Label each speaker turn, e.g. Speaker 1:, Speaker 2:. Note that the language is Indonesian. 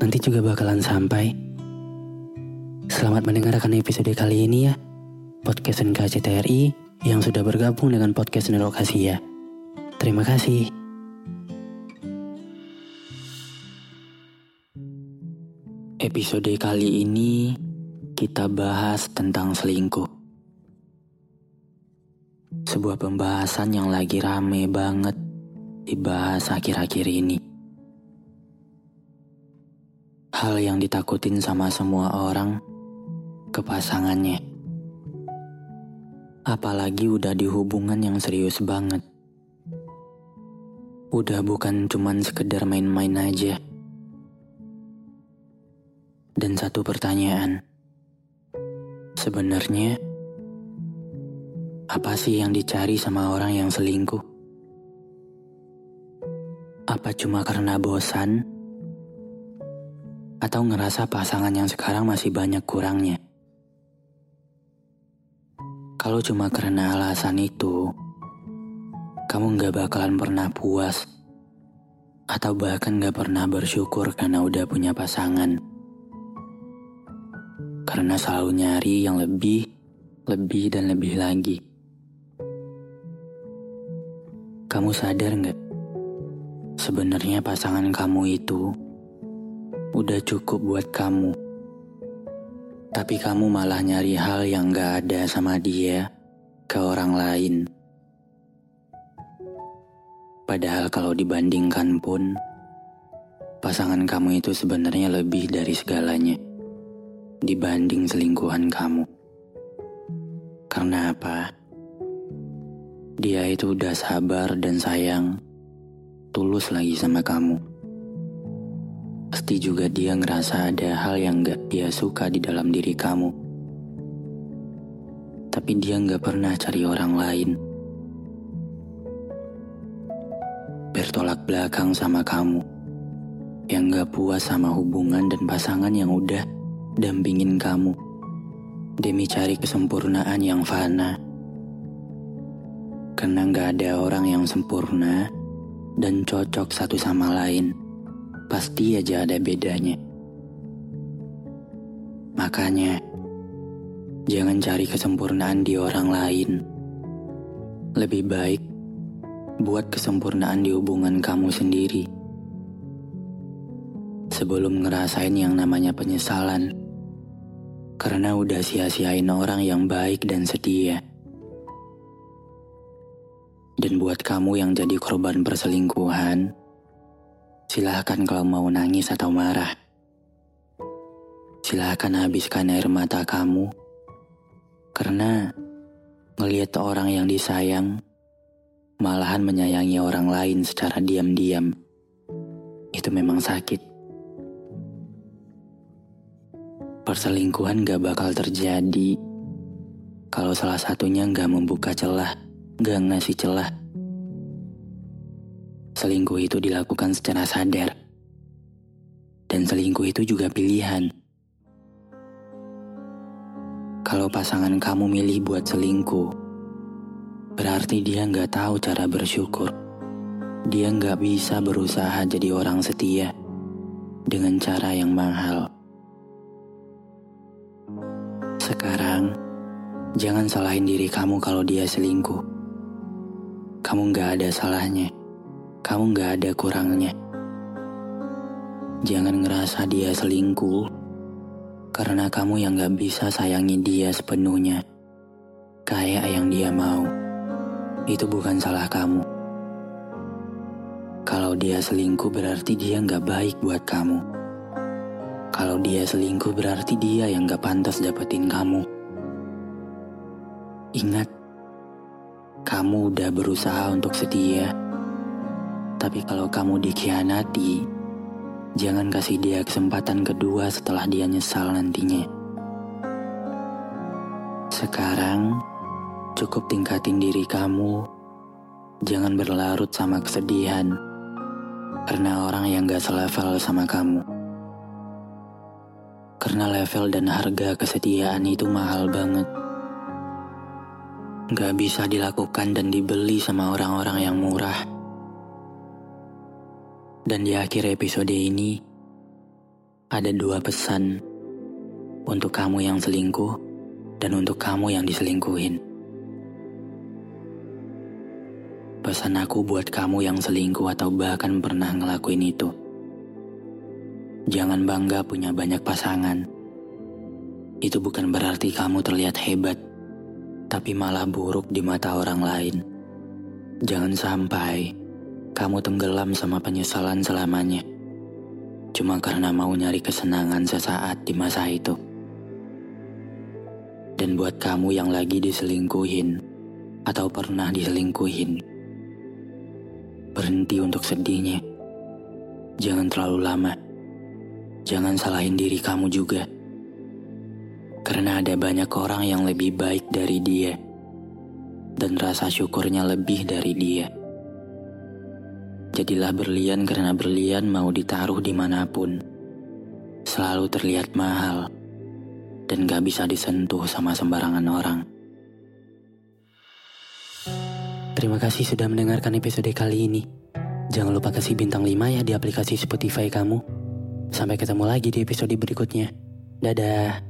Speaker 1: Nanti juga bakalan sampai. Selamat mendengarkan episode kali ini ya. Podcast NKCTRI yang sudah bergabung dengan podcast Nerokasia. Terima kasih. Episode kali ini kita bahas tentang selingkuh. Sebuah pembahasan yang lagi rame banget dibahas akhir-akhir ini. Hal yang ditakutin sama semua orang ke pasangannya. Apalagi udah di hubungan yang serius banget. Udah bukan cuman sekedar main-main aja. Dan satu pertanyaan. Sebenarnya apa sih yang dicari sama orang yang selingkuh? Apa cuma karena bosan? Atau ngerasa pasangan yang sekarang masih banyak kurangnya? Kalau cuma karena alasan itu, kamu gak bakalan pernah puas. Atau bahkan gak pernah bersyukur karena udah punya pasangan. Karena selalu nyari yang lebih, lebih dan lebih lagi. Kamu sadar nggak? Sebenarnya pasangan kamu itu udah cukup buat kamu. Tapi kamu malah nyari hal yang gak ada sama dia ke orang lain. Padahal kalau dibandingkan pun, pasangan kamu itu sebenarnya lebih dari segalanya dibanding selingkuhan kamu. Karena apa? Dia itu udah sabar dan sayang, tulus lagi sama kamu. Pasti juga dia ngerasa ada hal yang gak dia suka di dalam diri kamu. Tapi dia gak pernah cari orang lain. Bertolak belakang sama kamu. Yang gak puas sama hubungan dan pasangan yang udah dampingin kamu. Demi cari kesempurnaan yang fana. Karena gak ada orang yang sempurna dan cocok satu sama lain pasti aja ada bedanya. Makanya, jangan cari kesempurnaan di orang lain. Lebih baik buat kesempurnaan di hubungan kamu sendiri. Sebelum ngerasain yang namanya penyesalan, karena udah sia-siain orang yang baik dan setia. Dan buat kamu yang jadi korban perselingkuhan, Silahkan kalau mau nangis atau marah. Silahkan habiskan air mata kamu. Karena ngelihat orang yang disayang, malahan menyayangi orang lain secara diam-diam. Itu memang sakit. Perselingkuhan gak bakal terjadi kalau salah satunya gak membuka celah, gak ngasih celah Selingkuh itu dilakukan secara sadar. Dan selingkuh itu juga pilihan. Kalau pasangan kamu milih buat selingkuh, berarti dia nggak tahu cara bersyukur. Dia nggak bisa berusaha jadi orang setia dengan cara yang mahal. Sekarang, jangan salahin diri kamu kalau dia selingkuh. Kamu nggak ada salahnya kamu gak ada kurangnya. Jangan ngerasa dia selingkuh, karena kamu yang gak bisa sayangi dia sepenuhnya. Kayak yang dia mau, itu bukan salah kamu. Kalau dia selingkuh berarti dia nggak baik buat kamu. Kalau dia selingkuh berarti dia yang nggak pantas dapetin kamu. Ingat, kamu udah berusaha untuk setia. Tapi kalau kamu dikhianati, jangan kasih dia kesempatan kedua setelah dia nyesal nantinya. Sekarang, cukup tingkatin diri kamu. Jangan berlarut sama kesedihan, karena orang yang gak selevel sama kamu. Karena level dan harga kesetiaan itu mahal banget. Gak bisa dilakukan dan dibeli sama orang-orang yang murah. Dan di akhir episode ini, ada dua pesan untuk kamu yang selingkuh dan untuk kamu yang diselingkuhin. Pesan aku buat kamu yang selingkuh atau bahkan pernah ngelakuin itu. Jangan bangga punya banyak pasangan. Itu bukan berarti kamu terlihat hebat, tapi malah buruk di mata orang lain. Jangan sampai kamu tenggelam sama penyesalan selamanya. Cuma karena mau nyari kesenangan sesaat di masa itu. Dan buat kamu yang lagi diselingkuhin atau pernah diselingkuhin, berhenti untuk sedihnya. Jangan terlalu lama. Jangan salahin diri kamu juga. Karena ada banyak orang yang lebih baik dari dia. Dan rasa syukurnya lebih dari dia. Jadilah berlian karena berlian mau ditaruh di mana pun. Selalu terlihat mahal. Dan gak bisa disentuh sama sembarangan orang. Terima kasih sudah mendengarkan episode kali ini. Jangan lupa kasih bintang 5 ya di aplikasi Spotify kamu. Sampai ketemu lagi di episode berikutnya. Dadah.